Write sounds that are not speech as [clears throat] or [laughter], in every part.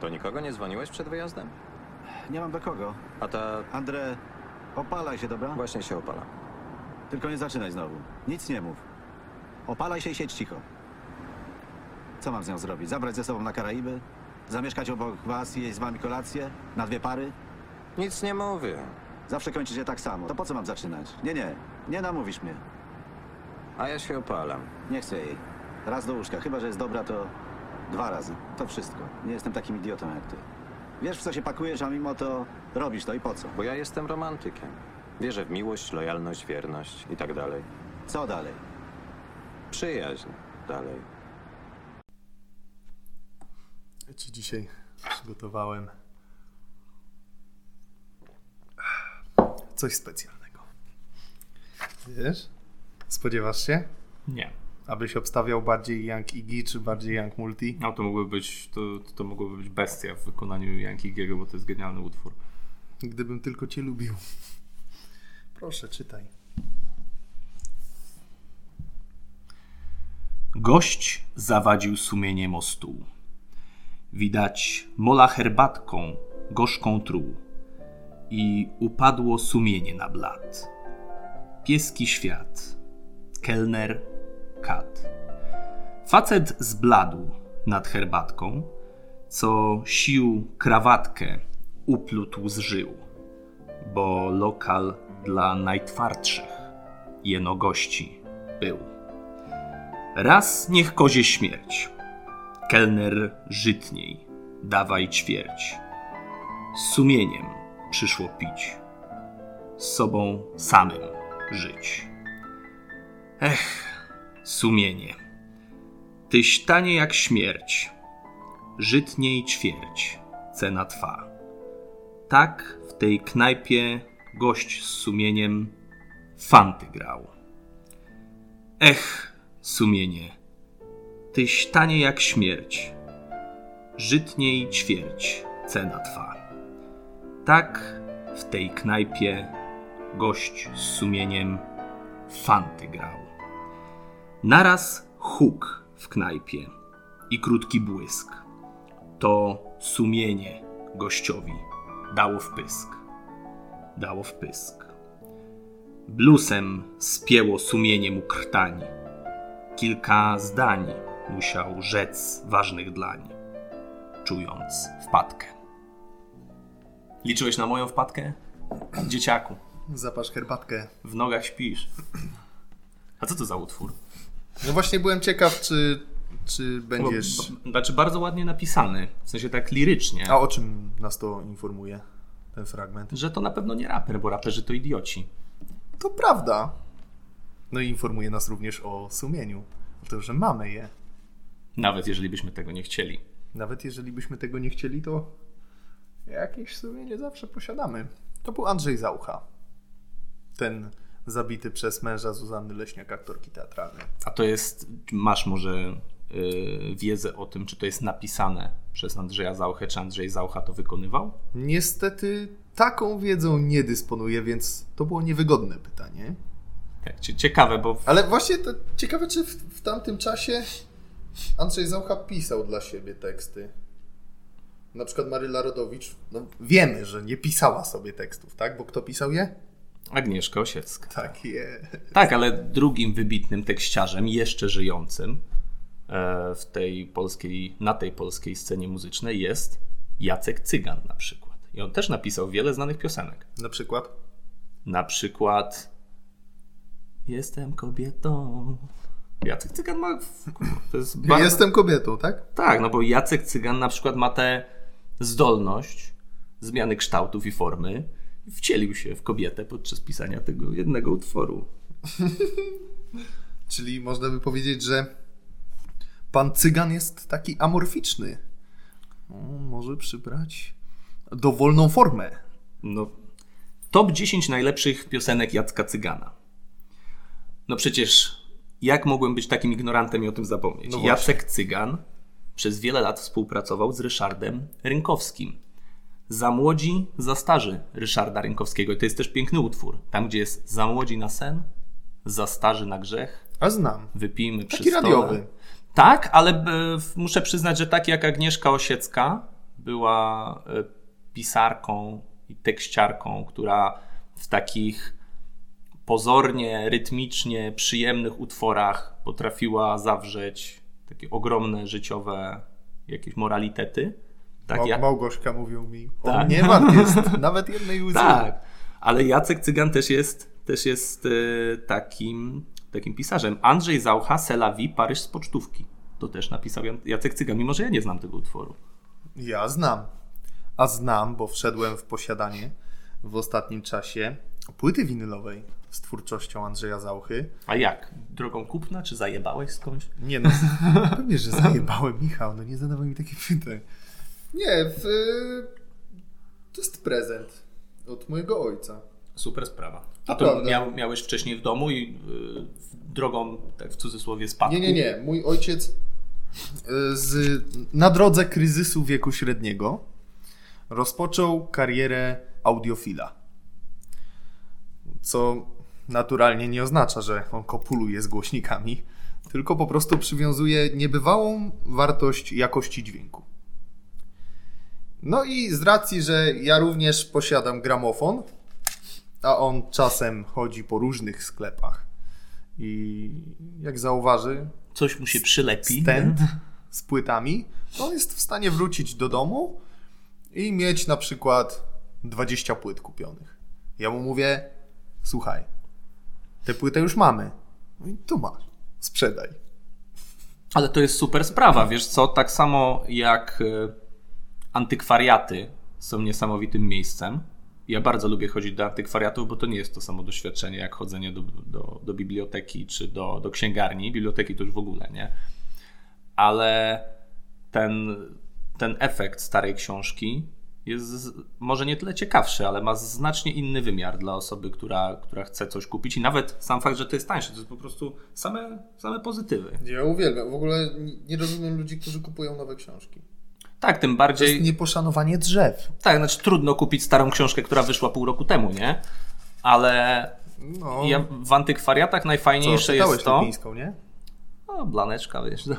Do nikogo nie dzwoniłeś przed wyjazdem? Nie mam do kogo. A ta André, opalaj się, dobra? właśnie się opala. Tylko nie zaczynaj znowu. Nic nie mów. Opalaj się i siedź cicho. Co mam z nią zrobić? Zabrać ze sobą na Karaiby? Zamieszkać obok was i jeść z wami kolację? Na dwie pary? Nic nie mówię. Zawsze kończycie tak samo. To po co mam zaczynać? Nie, nie. Nie namówisz mnie. A ja się opalam. Nie chcę jej. Raz do łóżka. Chyba, że jest dobra, to dwa razy. To wszystko. Nie jestem takim idiotą jak ty. Wiesz, w co się pakujesz, a mimo to robisz to i po co? Bo ja jestem romantykiem. Wierzę w miłość, lojalność, wierność i tak dalej. Co dalej? Przyjaźń dalej. Ja ci dzisiaj przygotowałem coś specjalnego. Wiesz? Spodziewasz się? Nie. Abyś obstawiał bardziej Young Iggy czy bardziej Young Multi? No to mogłoby być, to, to mogłoby być bestia w wykonaniu Yankiego, bo to jest genialny utwór. Gdybym tylko cię lubił. Proszę, czytaj. Gość zawadził sumienie mostu. Widać mola herbatką gorzką truł i upadło sumienie na blat. Pieski świat, kelner, kat. Facet zbladł nad herbatką, co sił krawatkę uplótł z żył, bo lokal dla najtwardszych jeno gości był. Raz niech kozie śmierć. Kelner żytniej, dawaj ćwierć. Z sumieniem przyszło pić. Z sobą samym żyć. Ech, sumienie. Tyś tanie jak śmierć. Żytniej ćwierć, cena twa. Tak w tej knajpie gość z sumieniem fanty grał. Ech, sumienie, tyś tanie jak śmierć, żytniej ćwierć cena twa. Tak w tej knajpie gość z sumieniem fanty grał. Naraz huk w knajpie i krótki błysk. To sumienie gościowi dało wpysk. Dało wpysk. Blusem spięło sumienie mu krtań. Kilka zdań musiał rzec ważnych dlań, czując wpadkę. Liczyłeś na moją wpadkę? Dzieciaku, Zapasz herbatkę. w nogach śpisz. A co to za utwór? No właśnie byłem ciekaw, czy, czy będziesz... Bo- Znaczy bardzo ładnie napisany, w sensie tak lirycznie. A o czym nas to informuje, ten fragment? Że to na pewno nie raper, bo raperzy to idioci. To prawda. No i informuje nas również o sumieniu. O tym, że mamy je. Nawet jeżeli byśmy tego nie chcieli. Nawet jeżeli byśmy tego nie chcieli, to jakieś sumienie zawsze posiadamy. To był Andrzej Zaucha. Ten zabity przez męża Zuzanny Leśniak, aktorki teatralnej. A to jest, masz może yy, wiedzę o tym, czy to jest napisane przez Andrzeja Zauchę, czy Andrzej Zaucha to wykonywał? Niestety taką wiedzą nie dysponuję, więc to było niewygodne pytanie. Tak, cie- ciekawe, bo Ale właśnie to ciekawe, czy w, w tamtym czasie Andrzej Zaucha pisał dla siebie teksty. Na przykład Maryla Rodowicz, no wiemy, że nie pisała sobie tekstów, tak? Bo kto pisał je? Agnieszka Osiecka. Tak, je. Tak, ale drugim wybitnym tekściarzem, jeszcze żyjącym e, w tej polskiej, na tej polskiej scenie muzycznej jest Jacek Cygan na przykład. I on też napisał wiele znanych piosenek. Na przykład? Na przykład Jestem kobietą. Jacek Cygan ma... Jest [laughs] bardzo... Jestem kobietą, tak? Tak, no bo Jacek Cygan na przykład ma tę zdolność zmiany kształtów i formy. Wcielił się w kobietę podczas pisania tego jednego utworu. [laughs] Czyli można by powiedzieć, że pan Cygan jest taki amorficzny. No, może przybrać dowolną formę. No, top 10 najlepszych piosenek Jacka Cygana. No przecież, jak mogłem być takim ignorantem i o tym zapomnieć? No. Jacek Cygan przez wiele lat współpracował z Ryszardem Rynkowskim. Za młodzi, za starzy Ryszarda Rynkowskiego. I to jest też piękny utwór. Tam, gdzie jest za młodzi na sen, za starzy na grzech, A znam. wypijmy przy Taki radiowy. Tak, ale e, muszę przyznać, że taki jak Agnieszka Osiecka była e, pisarką i tekściarką, która w takich pozornie, rytmicznie przyjemnych utworach potrafiła zawrzeć takie ogromne życiowe jakieś moralitety. Tak, ja, Małgorzka mówił mi, Tak. on nie wart [laughs] jest nawet jednej łzy. tak, ale Jacek Cygan też jest, też jest e, takim, takim pisarzem. Andrzej Zaucha, Selawi, Paryż z pocztówki. To też napisał Jacek Cygan, mimo że ja nie znam tego utworu. Ja znam. A znam, bo wszedłem w posiadanie w ostatnim czasie płyty winylowej z twórczością Andrzeja Zauchy. A jak? Drogą kupna, czy zajebałeś skądś? Nie no, [laughs] pewnie, że zajebałem Michał, no nie zadawaj mi takich pytań. Nie, w, to jest prezent od mojego ojca. Super sprawa. A to miał, miałeś wcześniej w domu i y, drogą, tak w cudzysłowie, spadku? Nie, nie, nie. Mój ojciec y, z, na drodze kryzysu wieku średniego rozpoczął karierę audiofila. Co naturalnie nie oznacza, że on kopuluje z głośnikami, tylko po prostu przywiązuje niebywałą wartość jakości dźwięku. No i z racji, że ja również posiadam gramofon, a on czasem chodzi po różnych sklepach i jak zauważy Coś mu się przylepi. stent z płytami, to on jest w stanie wrócić do domu i mieć na przykład 20 płyt kupionych. Ja mu mówię, słuchaj, tę płytę już mamy. I tu masz, sprzedaj. Ale to jest super sprawa, wiesz co? Tak samo jak y, antykwariaty są niesamowitym miejscem. Ja bardzo lubię chodzić do antykwariatów, bo to nie jest to samo doświadczenie jak chodzenie do, do, do biblioteki czy do, do księgarni. Biblioteki to już w ogóle nie. Ale ten, ten efekt starej książki jest może nie tyle ciekawszy, ale ma znacznie inny wymiar dla osoby, która, która chce coś kupić. I nawet sam fakt, że to jest tańsze, to jest po prostu same, same pozytywy. Ja uwielbiam. W ogóle nie rozumiem ludzi, którzy kupują nowe książki. Tak, tym To bardziej. jest nieposzanowanie drzew. Tak, znaczy trudno kupić starą książkę, która wyszła pół roku temu, nie? Ale No, ja, w antykwariatach co, najfajniejsze czytałeś jest to. Lipińską, nie? O, blaneczka, wiesz. No.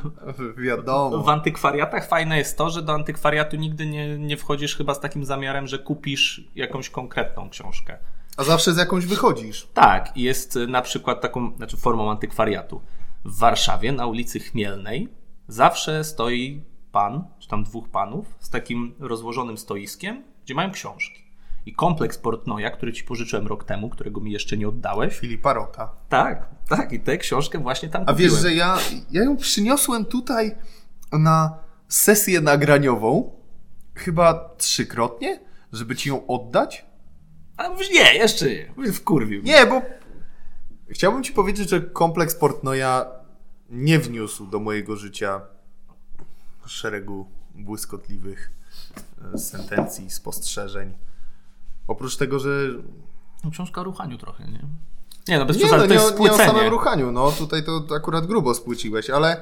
Wiadomo. W antykwariatach fajne jest to, że do antykwariatu nigdy nie, nie wchodzisz chyba z takim zamiarem, że kupisz jakąś konkretną książkę. A zawsze z jakąś wychodzisz. Tak, jest y, na przykład taką, znaczy formą antykwariatu. W Warszawie na ulicy Chmielnej zawsze stoi pan, czy tam dwóch panów, z takim rozłożonym stoiskiem, gdzie mają książki. I kompleks Portnoja, który ci pożyczyłem rok temu, którego mi jeszcze nie oddałeś. Filipa Rota. Tak, tak, i tę książkę właśnie tam A kupiłem. wiesz, że ja, ja ją przyniosłem tutaj na sesję nagraniową chyba trzykrotnie, żeby ci ją oddać? A mówisz, nie, jeszcze nie. Wkurwił. mnie. Nie, bo chciałbym ci powiedzieć, że kompleks Portnoja nie wniósł do mojego życia szeregu błyskotliwych e, sentencji, spostrzeżeń. Oprócz tego, że No, książka o ruchaniu trochę, nie? Nie, no bez nie, przesady, no, nie, nie o samym ruchaniu, no tutaj to akurat grubo spłyciłeś, ale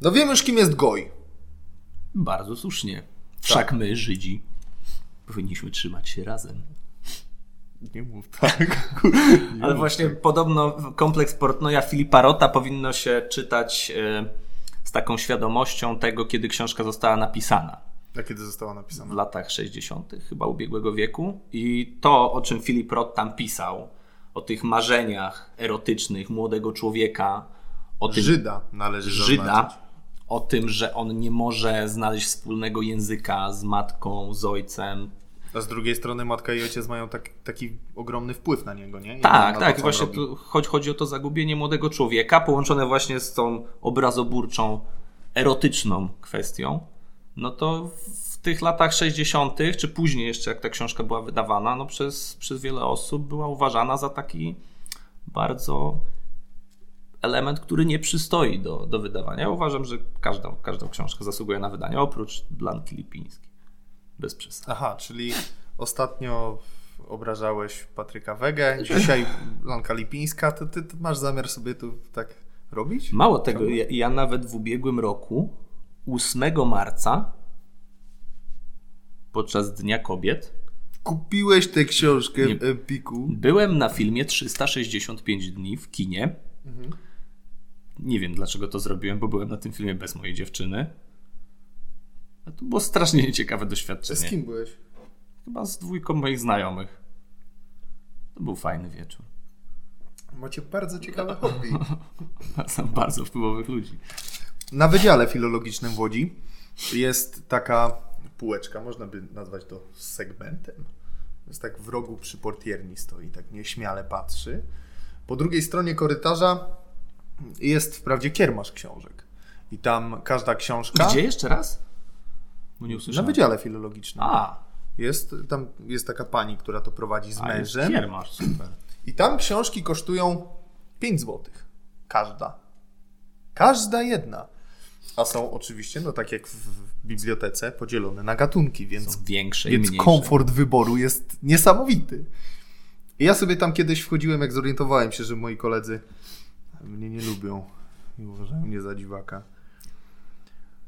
no wiem już kim jest Goj. Bardzo słusznie. Wszak my, Żydzi, powinniśmy trzymać się razem. Nie mów tak. [laughs] Ale właśnie podobno kompleks Portnoja Filipa Rota powinno się czytać e, z taką świadomością tego, kiedy książka została napisana. A kiedy została W napisana? latach 60. chyba ubiegłego wieku. I to, o czym Filip Roth tam pisał, o tych marzeniach erotycznych młodego człowieka, o tym Żyda należy Żyda, zaznaczyć. o tym, że on nie może znaleźć wspólnego języka z matką, z ojcem, A z drugiej strony matka i ojciec mają tak, taki ogromny wpływ na niego, nie? I Tak, tak. To, właśnie tu chodzi, chodzi o to zagubienie młodego człowieka, połączone właśnie z tą obrazoburczą, erotyczną kwestią. No to w tych latach 60., czy później jeszcze, jak ta książka była wydawana, no przez, przez wiele osób była uważana za taki bardzo element, który nie przystoi do, do wydawania. Ja uważam, że każda, każda książka zasługuje na wydanie, oprócz Blanki Lipińskiej. Bez przesady. Aha, czyli ostatnio obrażałeś Patryka Wegę, [laughs] dzisiaj Lanka Lipińska. To ty, ty masz zamiar sobie tu tak robić? Mało tego, ja, ja nawet w ubiegłym roku, 8 marca, podczas Dnia Kobiet, Kupiłeś tę książkę Nie. w Empiku. byłem na filmie 365 dni w kinie. Nie wiem dlaczego to zrobiłem, bo byłem na tym filmie bez mojej dziewczyny. A to było strasznie nieciekawe Z doświadczenie. kim byłeś? Chyba z dwójką moich znajomych. To był fajny wieczór. Macie bardzo ciekawe hobby. [laughs] Znam bardzo wpływowych ludzi. Na Wydziale Filologicznym w Łodzi jest taka półeczka, można by nazwać to segmentem. Jest tak w rogu przy portierni stoi, tak nieśmiale patrzy. Po drugiej stronie korytarza jest wprawdzie kiermasz książek. I tam każda książka... Gdzie jeszcze raz? Bo nie Na usłyszałem. Wydziale Filologicznym. A, Jest, tam jest taka pani, która to prowadzi z a jest mężem. kiermasz, super. I tam książki kosztują 5 zł. Każda. Każda jedna. A są oczywiście, no tak jak w bibliotece, podzielone na gatunki, więc, Są większe więc mniejsze. komfort wyboru jest niesamowity. I ja sobie tam kiedyś wchodziłem, jak zorientowałem się, że moi koledzy mnie nie lubią i uważają mnie za dziwaka.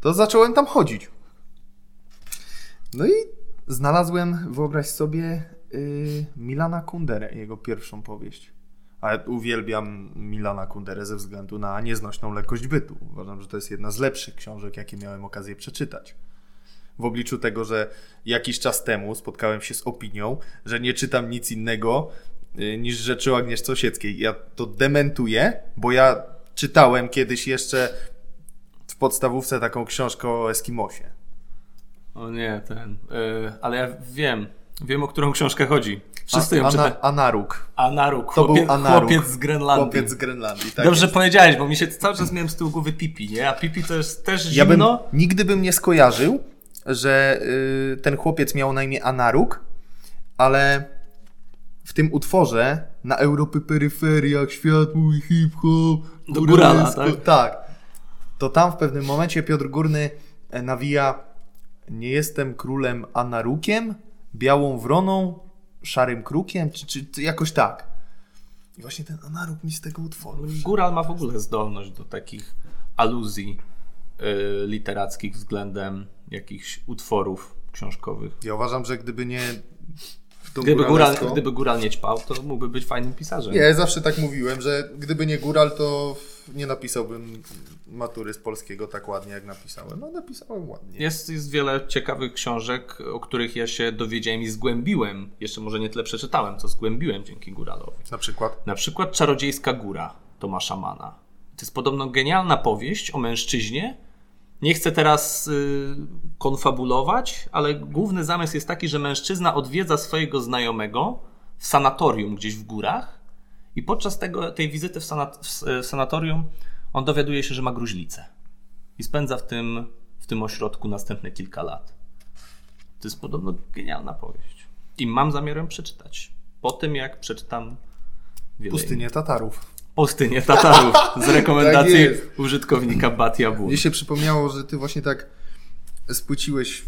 To zacząłem tam chodzić. No i znalazłem, wyobraź sobie, yy, Milana Kunderę, jego pierwszą powieść. A uwielbiam Milana Kunderę ze względu na nieznośną lekkość bytu. Uważam, że to jest jedna z lepszych książek, jakie miałem okazję przeczytać. W obliczu tego, że jakiś czas temu spotkałem się z opinią, że nie czytam nic innego yy, niż rzeczy o Agnieszce Osieckiej. Ja to dementuję, bo ja czytałem kiedyś jeszcze w podstawówce taką książkę o Eskimosie. O nie, ten. y, ale ja wiem. Wiem, o którą książkę chodzi. Wszyscy ją czytają. Ana- Anaruk. Anaruk. To Chłopiec, był Anaruk. chłopiec z Grenlandii. Chłopiec z Grenlandii. Tak Dobrze jest. powiedziałeś, bo mi się cały czas miałem z tyłu głowy Pipi, nie? A Pipi to jest też Ja bym zimno. nigdy bym nie skojarzył, że y, ten chłopiec miał na imię Anaruk, ale w tym utworze na Europy peryferiach świat mój hip-hop. Do Górala, tak? Tak. To tam w pewnym momencie Piotr Górny e, nawija nie jestem królem Anarukiem, białą wroną, szarym krukiem, czy, czy, czy jakoś tak. I właśnie ten Anaruk mi z tego utworu. Góral ma w ogóle zdolność do takich aluzji y, literackich względem jakichś utworów książkowych. Ja uważam, że gdyby nie Gdyby góral, gdyby góral nie ćpał, to mógłby być fajnym pisarzem. Nie, ja zawsze tak mówiłem, że gdyby nie góral, to nie napisałbym matury z polskiego tak ładnie, jak napisałem. No, napisałem ładnie. Jest, jest wiele ciekawych książek, o których ja się dowiedziałem i zgłębiłem. Jeszcze może nie tyle przeczytałem, co zgłębiłem dzięki góralowi. Na przykład. Na przykład Czarodziejska Góra Tomasza Mana. To jest podobno genialna powieść o mężczyźnie. Nie chcę teraz y, konfabulować, ale główny zamysł jest taki, że mężczyzna odwiedza swojego znajomego w sanatorium gdzieś w górach i podczas tego, tej wizyty w, sanat, w, s- w sanatorium on dowiaduje się, że ma gruźlicę. I spędza w tym, w tym ośrodku następne kilka lat. To jest podobno genialna powieść. I mam zamiar ją przeczytać. Po tym, jak przeczytam Pustynię Tatarów. Pustynię Tatarów z [laughs] rekomendacji Tak użytkownika Batia Bun. Mnie się przypomniało, że ty właśnie tak spłyciłeś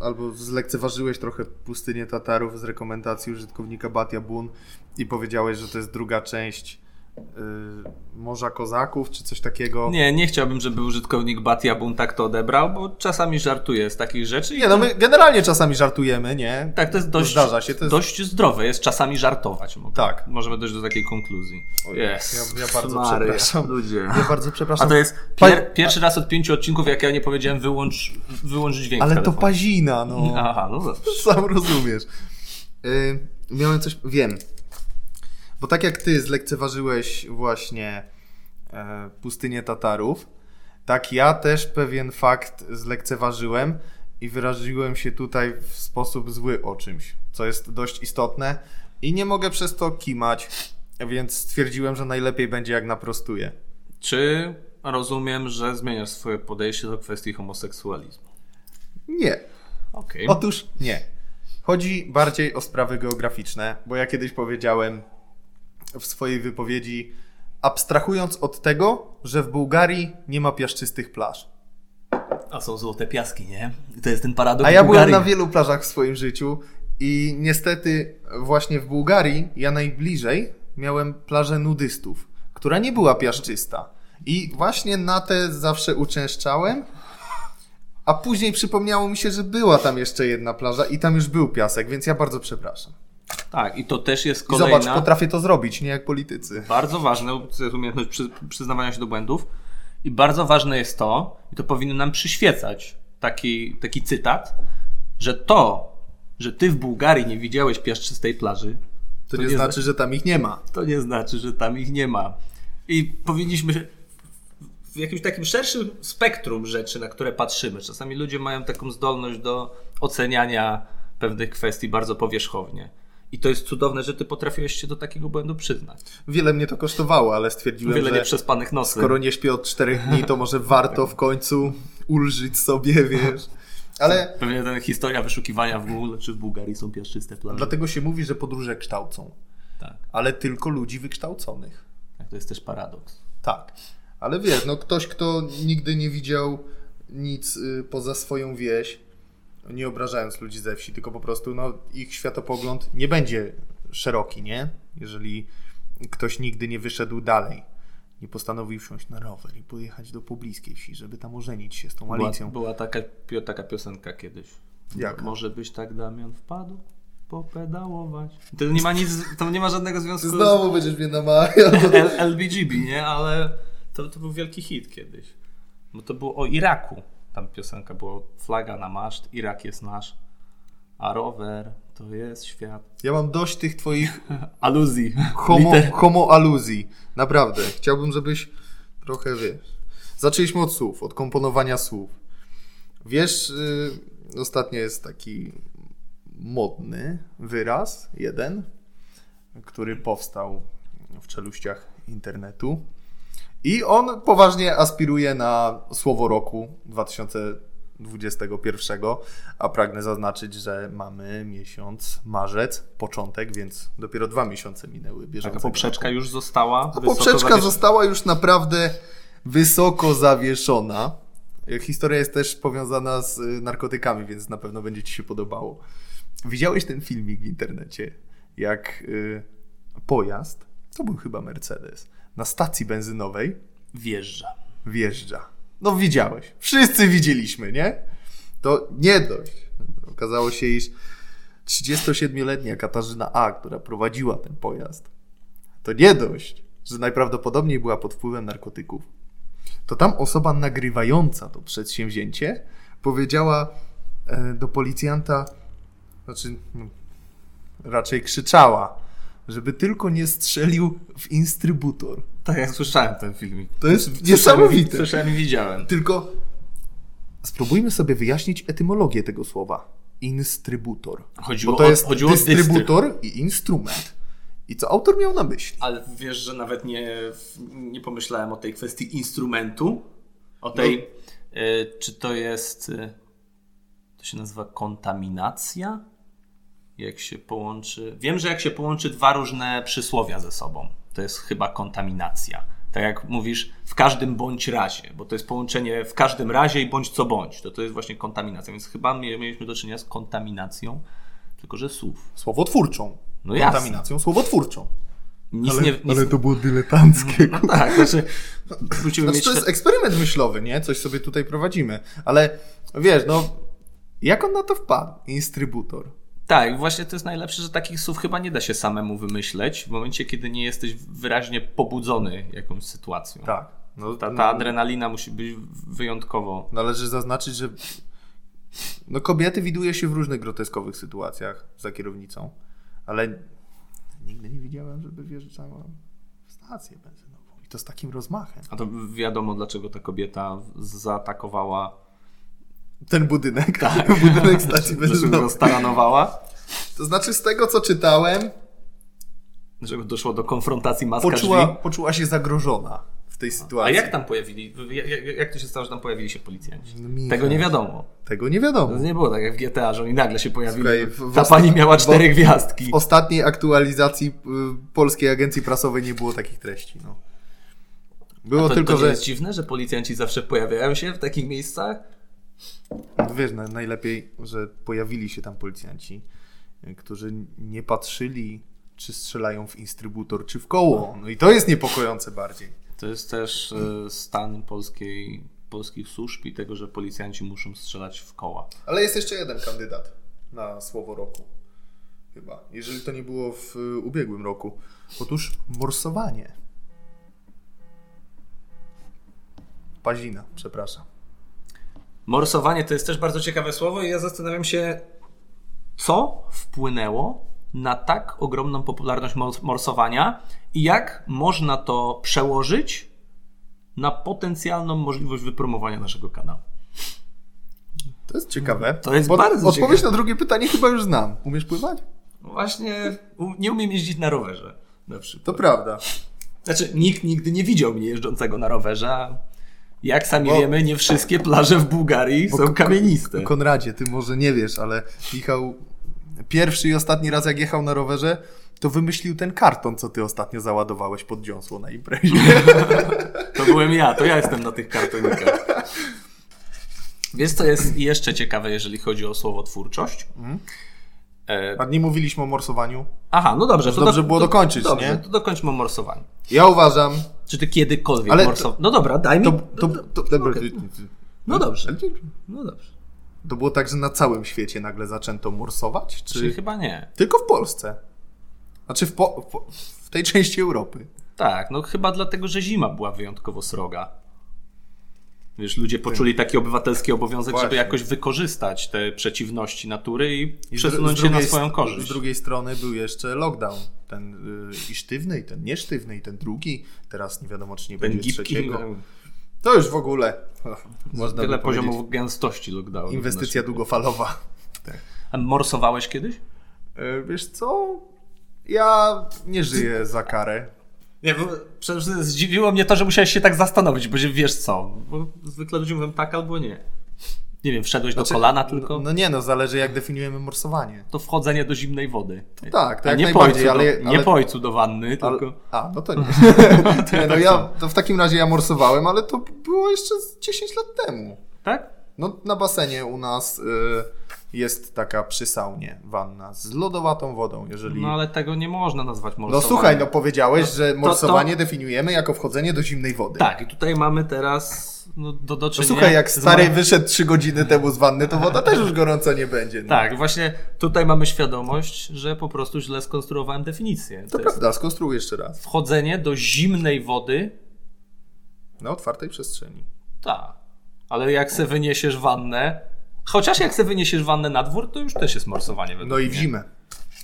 albo zlekceważyłeś trochę Pustynię Tatarów z rekomendacji użytkownika Batia Bun i powiedziałeś, że to jest druga część Morza Kozaków, czy coś takiego. Nie, nie chciałbym, żeby użytkownik Batia Bun tak to odebrał, bo czasami żartuje z takich rzeczy. Nie, no my generalnie czasami żartujemy, nie? Tak, to jest dość, Zdarza się, to jest... dość zdrowe, jest czasami żartować. Mogę, Tak. Możemy dojść do takiej konkluzji. Yes. ja- ja bardzo przepraszam. Ludzie. Ja bardzo przepraszam. A to jest pier, pierwszy raz od pięciu odcinków, jak ja nie powiedziałem wyłącz, wyłącz dźwięk Ale to pazina, no. Aha, no. [laughs] Sam rozumiesz. Y, miałem coś. Wiem. Bo tak jak ty zlekceważyłeś właśnie e, pustynię Tatarów, tak ja też pewien fakt zlekceważyłem i wyraziłem się tutaj w sposób zły o czymś, co jest dość istotne i nie mogę przez to kimać, więc stwierdziłem, że najlepiej będzie jak naprostuję. Czy rozumiem, że zmieniasz swoje podejście do kwestii homoseksualizmu? Nie. Okej. Otóż nie. Chodzi bardziej o sprawy geograficzne, bo ja kiedyś powiedziałem w swojej wypowiedzi, abstrahując od tego, że w Bułgarii nie ma piaszczystych plaż. A są złote piaski, nie? I to jest ten paradoks A ja byłem Bułgarii. na wielu plażach w swoim życiu i niestety właśnie w Bułgarii ja najbliżej miałem plażę nudystów, która nie była piaszczysta. I właśnie na te zawsze uczęszczałem, a później przypomniało mi się, że była tam jeszcze jedna plaża i tam już był piasek, więc ja bardzo przepraszam. Tak, i to też jest I kolejna... zobacz, potrafię to zrobić, nie jak politycy. Bardzo ważne, to umiejętność przy, przyznawania się do błędów. I bardzo ważne jest to, i to powinno nam przyświecać taki, taki cytat, że to, że ty w Bułgarii nie widziałeś piaszczystej plaży, To, nie, znaczy, że tam ich nie ma. to nie znaczy, że tam ich nie ma. I powinniśmy w jakimś takim szerszym spektrum rzeczy, na które patrzymy. Czasami ludzie mają taką zdolność do oceniania pewnych kwestii bardzo powierzchownie. I to jest cudowne, że ty potrafiłeś się do takiego błędu przyznać. Wiele mnie to kosztowało, ale stwierdziłem, Wiele że nieprzespanych nosy. skoro nie śpię od czterech dni, to może warto w końcu ulżyć sobie, wiesz. Ale Pewnie ta historia wyszukiwania w Google, czy w Bułgarii są piaszczyste plaże. dlatego się mówi, że podróże kształcą. Tak. Ale tylko ludzi wykształconych. tak, to jest też paradoks. Tak. Ale wiesz, no ktoś, kto nigdy nie widział nic y, poza swoją wieś, nie obrażając ludzi ze wsi, tylko po prostu no, ich światopogląd nie będzie szeroki, nie? Jeżeli ktoś nigdy nie wyszedł dalej, nie postanowił wsiąść na rower i pojechać do pobliskiej wsi, żeby tam ożenić się z tą Była, Alicją. była taka, pio, taka piosenka kiedyś. Jaka? Może byś tak Damian wpadł? Popedałować. [laughs] To nie ma nic, to nie ma żadnego związku Znowu będziesz mnie namawiał. [laughs] z LBGB, nie? Ale to, to był wielki hit kiedyś. Bo to było o Iraku. Tam piosenka była flaga na maszt, Irak jest nasz, a rower to jest świat. Ja mam dość tych twoich [laughs] Aluzji. homo, homo aluzji. Naprawdę. Chciałbym, żebyś trochę, wiesz... Zaczęliśmy od słów, od komponowania słów. Wiesz, y, ostatnio jest taki modny wyraz, jeden, który powstał w czeluściach internetu. I on poważnie aspiruje na słowo roku 2021, a pragnę zaznaczyć, że mamy miesiąc marzec, początek, więc dopiero dwa miesiące minęły bieżącego poprzeczka roku. już została. A poprzeczka zawiesz- została już naprawdę wysoko zawieszona. Historia jest też powiązana z y, narkotykami, więc na pewno będzie Ci się podobało. Widziałeś ten filmik w internecie, jak y, pojazd, to był chyba Mercedes, na stacji benzynowej Wjeżdża. wjeżdża. No widziałeś. Wszyscy widzieliśmy, nie? To nie dość. Okazało się, iż 37-letnia Katarzyna A., która prowadziła ten pojazd, to nie dość, że najprawdopodobniej była pod wpływem narkotyków. To tam osoba nagrywająca to przedsięwzięcie powiedziała e, do policjanta, znaczy no, raczej krzyczała, żeby tylko nie strzelił w instrybutor. Tak, ja słyszałem ten filmik. To jest Słyszałem- niesamowite. Słyszałem i widziałem. Tylko spróbujmy sobie wyjaśnić etymologię tego słowa. Instrybutor. Chodziło Bo to o- jest chodziło o dystrybutor i instrument. I co autor miał na myśli? Ale wiesz, że nawet nie, nie pomyślałem o tej kwestii instrumentu. O tej, y, czy to jest, y, to się nazywa kontaminacja? Jak się połączy. Wiem, że jak się połączy dwa różne przysłowia ze sobą, to jest chyba kontaminacja. Tak jak mówisz, w każdym bądź razie, bo to jest połączenie w każdym razie i bądź co bądź. To to jest właśnie kontaminacja. Więc chyba mie- mieliśmy do czynienia z kontaminacją, tylko że słów. Słowotwórczą. No jasne. Kontaminacją słowotwórczą. Nic Ale, nie. Nic, ale to było dyletanckie. [laughs] No tak, znaczy. Znaczy, mieć to jest eksperyment myślowy, nie? Coś sobie tutaj prowadzimy. Ale wiesz, no, jak on na to wpadł? Instrybutor. Tak, właśnie to jest najlepsze, że takich słów chyba nie da się samemu wymyśleć w momencie, kiedy nie jesteś wyraźnie pobudzony jakąś sytuacją. Tak. No, Ta, ta adrenalina musi być wyjątkowo. Należy zaznaczyć, że no, kobiety widuje się w różnych groteskowych sytuacjach za kierownicą, ale nigdy nie widziałem, żeby wjeżdżała w stację benzynową. I to z takim rozmachem. A to wiadomo, dlaczego ta kobieta zaatakowała, Ten budynek, [laughs] budynek stacji benzynowej. staranowała, To znaczy z tego, co czytałem, dlaczego doszło do konfrontacji maska poczuła, drzwi. poczuła się zagrożona w tej A sytuacji. jak tam pojawili, jak, jak- to się stało, że tam pojawili się policjanci? No. Tego nie wiadomo. Tego nie To wiadomo. nie było tak jak w GTA, że oni nagle się pojawili. Słuchaj, w- w Ta pani miała w- cztery gwiazdki. W ostatniej aktualizacji y, Polskiej Agencji Prasowej nie było takich treści. No. Było to, tylko, to że jest dziwne, że policjanci zawsze pojawiają się w takich miejscach? Wiesz, na- najlepiej, że pojawili się tam policjanci, y, którzy nie patrzyli, czy strzelają w instrybutor, czy w koło. No i to jest niepokojące bardziej. To jest też e, stan polskiej, polskich służb i tego, że policjanci muszą strzelać w koła. Ale jest jeszcze jeden kandydat na słowo roku. Chyba. Jeżeli to nie było w y, ubiegłym roku. Otóż morsowanie. Pazina, przepraszam. Morsowanie to jest też bardzo ciekawe słowo i ja zastanawiam się, co wpłynęło na tak ogromną popularność mors- morsowania i jak można to przełożyć na potencjalną możliwość wypromowania naszego kanału. To jest ciekawe. To jest Bo bardzo Odpowiedź ciekawe. na drugie pytanie chyba już znam. Umiesz pływać? Właśnie nie umiem jeździć na rowerze. Na przykład. To prawda. Znaczy, nikt nigdy nie widział mnie jeżdżącego na rowerze, jak sami Bo- wiemy, nie wszystkie plaże w Bułgarii Bo są kamieniste. Konradzie, ty może nie wiesz, ale Michał pierwszy i ostatni raz jak jechał na rowerze, to wymyślił ten karton, co ty ostatnio załadowałeś pod dziąsło na imprezie. [laughs] To byłem ja, to ja jestem na tych kartonikach. Wiesz, co jest jeszcze ciekawe, jeżeli chodzi o słowotwórczość? E, A nie mówiliśmy o morsowaniu? aha, no dobrze. To dobrze było dokończyć, dobrze, nie? to dokończmy o morsowaniu. Ja uważam... Czy ty kiedykolwiek Ale to- morsowałeś? No dobra, daj mi... To, to, to, dobra, okej. ty- ty- No dobrze. No dobrze. To było tak, że na całym świecie nagle zaczęto morsować? Czyli Czy chyba nie. tylko w Polsce? Znaczy w, po- w tej części Europy. Tak, no chyba dlatego, że zima była wyjątkowo sroga. Wiesz, ludzie poczuli taki obywatelski obowiązek, żeby Właśnie. jakoś wykorzystać te przeciwności natury i, I przesunąć się na swoją korzyść. Z drugiej strony był jeszcze lockdown. Ten y, i sztywny, i ten niesztywny, i ten drugi. Teraz nie wiadomo, czy nie Ten będzie gipki, trzeciego. To już w ogóle można tyle poziomów gęstości lockdownu. inwestycja długofalowa. A morsowałeś kiedyś? E, Wiesz co? Ja nie żyję za karę. Nie, bo przecież zdziwiło mnie to, że musiałeś się tak zastanowić, bo wiesz co, bo zwykle ludzie mówią tak albo nie. Nie wiem, wszedłeś do kolana tylko, No, no nie, no zależy jak definiujemy morsowanie. to wchodzenie do zimnej wody. To tak, to A nie po, ojcu, ale, do, ale, nie po ojcu do wanny, ale, tylko... A, no to nie. [laughs] [laughs] nie no ja, to w takim razie ja morsowałem, ale to było jeszcze z 10 lat temu. Tak? No, na basenie u nas y, jest taka przy saunie wanna z lodowatą wodą, jeżeli... No ale tego nie można nazwać No morsowaniem. słuchaj, no powiedziałeś, że to- morsowanie definiujemy jako wchodzenie do zimnej wody. Tak, i tutaj mamy teraz no, do, do No czynienia słuchaj, jak stary wyszedł 3 godziny temu z wanny, to woda też już gorąca nie będzie. No. Tak, właśnie tutaj mamy świadomość, że po prostu źle skonstruowałem definicję. To To jest prawda, skonstruuj jeszcze raz. wchodzenie do zimnej wody, Na otwartej przestrzeni. tak. Ale jak se wyniesiesz wannę, chociaż jak se wyniesiesz wannę na dwór, to już też jest morsowanie. No i w mnie. zimę.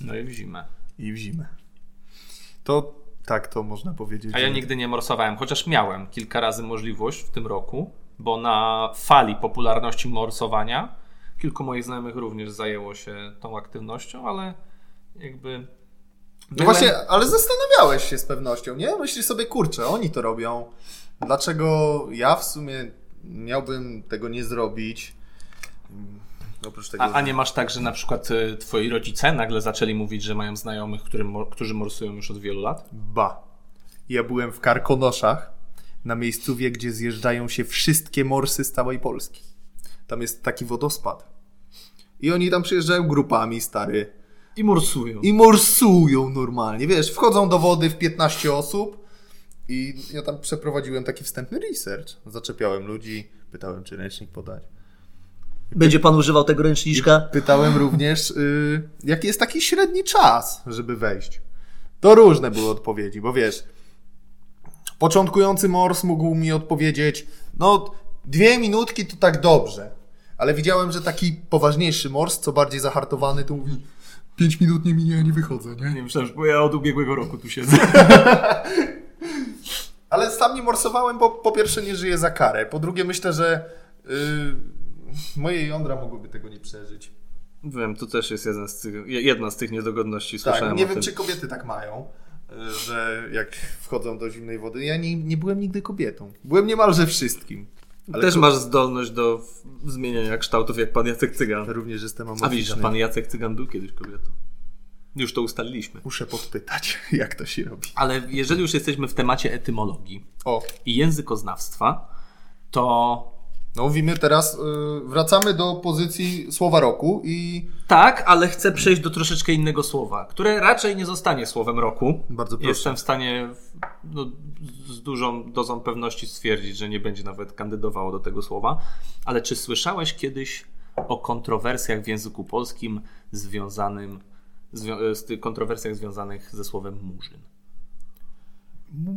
No i w zimę. I w zimę. To tak, to można powiedzieć. A ja nigdy nie morsowałem, chociaż miałem kilka razy możliwość w tym roku, bo na fali popularności morsowania kilku moich znajomych również zajęło się tą aktywnością, ale jakby. No właśnie, ale zastanawiałeś się z pewnością, nie? Myślisz sobie, kurczę, oni to robią. Dlaczego ja w sumie miałbym tego nie zrobić? Oprócz tego. A, a nie masz tak, że na przykład y, twoi rodzice nagle zaczęli mówić, że mają znajomych, którym, którzy morsują już od wielu lat? Ba. Ja byłem w Karkonoszach, na miejscowie, gdzie zjeżdżają się wszystkie morsy z całej Polski. Tam jest taki wodospad. I oni tam przyjeżdżają grupami, stary. I morsują. I morsują normalnie. Wiesz, wchodzą do wody w 15 osób. I ja tam przeprowadziłem taki wstępny research. Zaczepiałem ludzi, pytałem, czy ręcznik podać. Będzie pan używał tego ręczniczka? Pytałem również, y, jaki jest taki średni czas, żeby wejść. To różne były odpowiedzi, bo wiesz, początkujący mors mógł mi odpowiedzieć, no dwie minutki to tak dobrze. Ale widziałem, że taki poważniejszy mors, co bardziej zahartowany, to mówi, pięć minut nie minie, ja nie wychodzę, nie? Nie myślałem, bo ja od ubiegłego roku tu siedzę. [laughs] Ale sam nie morsowałem, bo po pierwsze nie żyję za karę, po drugie myślę, że y, moje jądra mogłyby tego nie przeżyć. Wiem, to też jest jeden z tych, jedna z tych niedogodności. Tak, Słyszałem nie o wiem, tym. czy kobiety tak mają, y, że jak wchodzą do zimnej wody. Ja nie, nie byłem nigdy kobietą. Byłem niemalże wszystkim. Ale Też masz zdolność do zmieniania kształtów jak pan Jacek Cygan. Również jestem A widzisz, że pan Jacek Cygan był kiedyś kobietą. Już to ustaliliśmy. Muszę podpytać, [laughs] jak to się robi. Ale jeżeli już jesteśmy w temacie etymologii O, i językoznawstwa, to no mówimy teraz, y, wracamy do pozycji słowa roku i tak, ale chcę przejść do troszeczkę innego słowa, które raczej nie zostanie słowem roku. Bardzo proszę. Jestem w stanie no, z dużą dozą pewności stwierdzić, że nie będzie nawet kandydowało do tego słowa. Ale czy słyszałeś kiedyś o kontrowersjach w języku polskim związanym zwią- z tych kontrowersjach związanych ze słowem murzyn?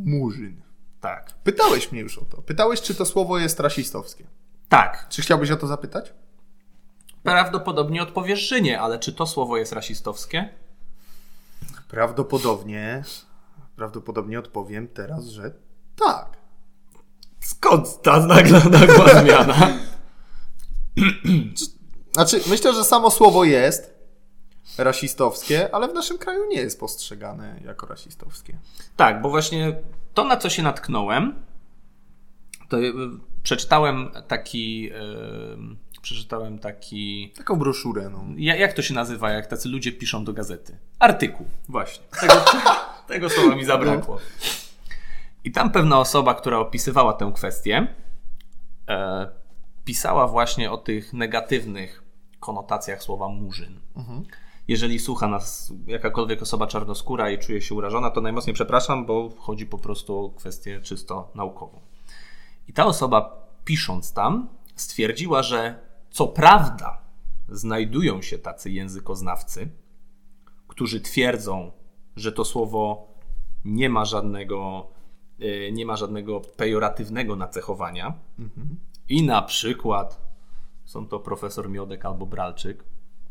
murzyn. Tak. Pytałeś mnie już o to. Pytałeś, czy to słowo jest rasistowskie. Tak, Czy chciałbyś o to zapytać? prawdopodobnie odpowiesz, że nie, ale czy to słowo jest rasistowskie? Prawdopodobnie, prawdopodobnie odpowiem teraz, że tak. Skąd ta nagła, nagła [laughs] zmiana? Znaczy, myślę, że samo słowo jest rasistowskie, ale w naszym kraju nie jest postrzegane jako rasistowskie. Tak, bo właśnie to, na co się natknąłem, to przeczytałem taki. przeczytałem taki. Taką broszurę, no. Ja, jak to się nazywa, jak tacy ludzie piszą do gazety? Artykuł. Właśnie. Tego, [laughs] tego słowa mi zabrakło. I tam pewna osoba, która opisywała tę kwestię, e, pisała właśnie o tych negatywnych konotacjach słowa murzyn. Jeżeli słucha nas jakakolwiek osoba czarnoskóra i czuje się urażona, to najmocniej przepraszam, bo chodzi po prostu o kwestię czysto naukową. I ta osoba, pisząc tam, stwierdziła, że co prawda znajdują się tacy językoznawcy, którzy twierdzą, że to słowo nie ma żadnego, y, nie ma żadnego pejoratywnego nacechowania. I na przykład są to profesor Miodek albo Bralczyk.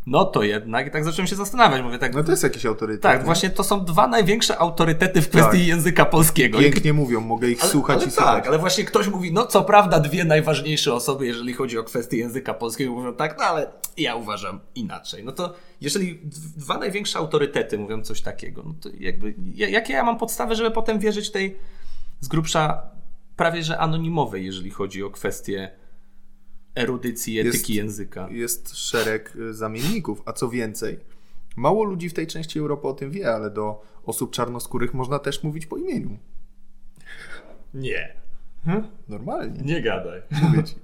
No to jednak, i tak zacząłem się zastanawiać, mówię tak. No to jest jakiś autorytet. tak, nie? właśnie to są dwa największe autorytety w kwestii Tak. języka polskiego. Pięknie mówią, mogę ich ale, słuchać ale i słuchać. tak, ale właśnie ktoś mówi, no co prawda dwie najważniejsze osoby, jeżeli chodzi o kwestię języka polskiego, mówią tak, no ale ja uważam inaczej. No to jeżeli dwa największe autorytety mówią coś takiego, no to jakby, ja- jakie ja mam podstawy, żeby potem wierzyć tej z grubsza prawie że anonimowej, jeżeli chodzi o kwestię erudycji, Jest- etyki języka. Jest szereg y, zamienników, a co więcej, mało ludzi w tej części Europy o tym wie, ale do osób czarnoskórych można też mówić po imieniu. Nie, Normalnie. nie gadaj. Mówię ci.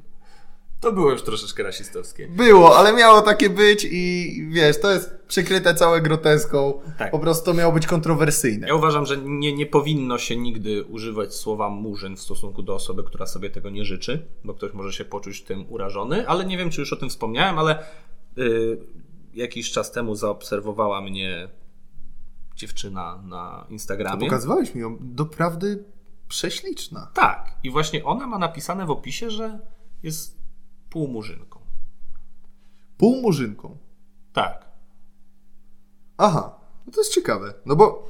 To było już troszeczkę rasistowskie. Było, ale miało takie być i wiesz, to jest przykryte całe groteską. Tak. Po prostu to miało być kontrowersyjne. Ja uważam, że nie, nie powinno się nigdy używać słowa murzyn w stosunku do osoby, która sobie tego nie życzy, bo ktoś może się poczuć tym urażony, ale nie wiem, czy już o tym wspomniałem, ale y, jakiś czas temu zaobserwowała mnie dziewczyna na Instagramie. Pokazywałeś mi ją, doprawdy prześliczna. Tak, i właśnie ona ma napisane w opisie, że jest półmurzynką. Półmurzynką. Tak. Aha, no to jest ciekawe. No bo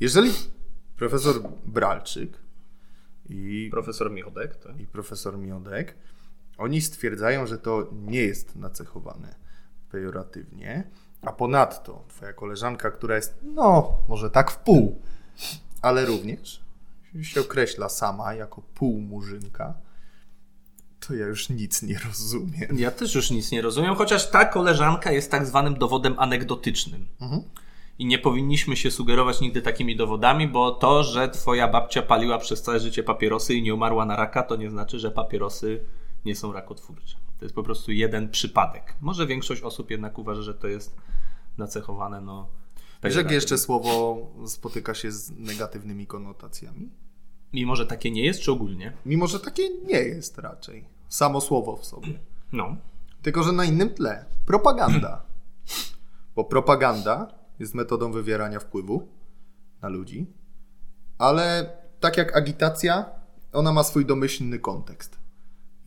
jeżeli profesor Bralczyk i, Profesor Miodek, tak? i profesor Miodek, oni stwierdzają, że to nie jest nacechowane pejoratywnie, a ponadto twoja koleżanka, która jest, no, może tak w pół, ale również się określa sama jako półmurzynka, to ja już nic nie rozumiem. Ja też już nic nie rozumiem, chociaż ta koleżanka jest tak zwanym dowodem anegdotycznym. I nie powinniśmy się sugerować nigdy takimi dowodami, bo to, że twoja babcia paliła przez całe życie papierosy i nie umarła na raka, to nie znaczy, że papierosy nie są rakotwórcze. To jest po prostu jeden przypadek. Może większość osób jednak uważa, że to jest nacechowane, no. Wiesz, jakie jeszcze słowo spotyka się z negatywnymi konotacjami? Mimo, że takie nie jest, czy ogólnie? Mimo, że takie nie jest raczej. Samo słowo w sobie. No. Tylko, że na innym tle. Propaganda. [clears throat] Bo propaganda jest metodą wywierania wpływu na ludzi, ale tak jak agitacja, ona ma swój domyślny kontekst.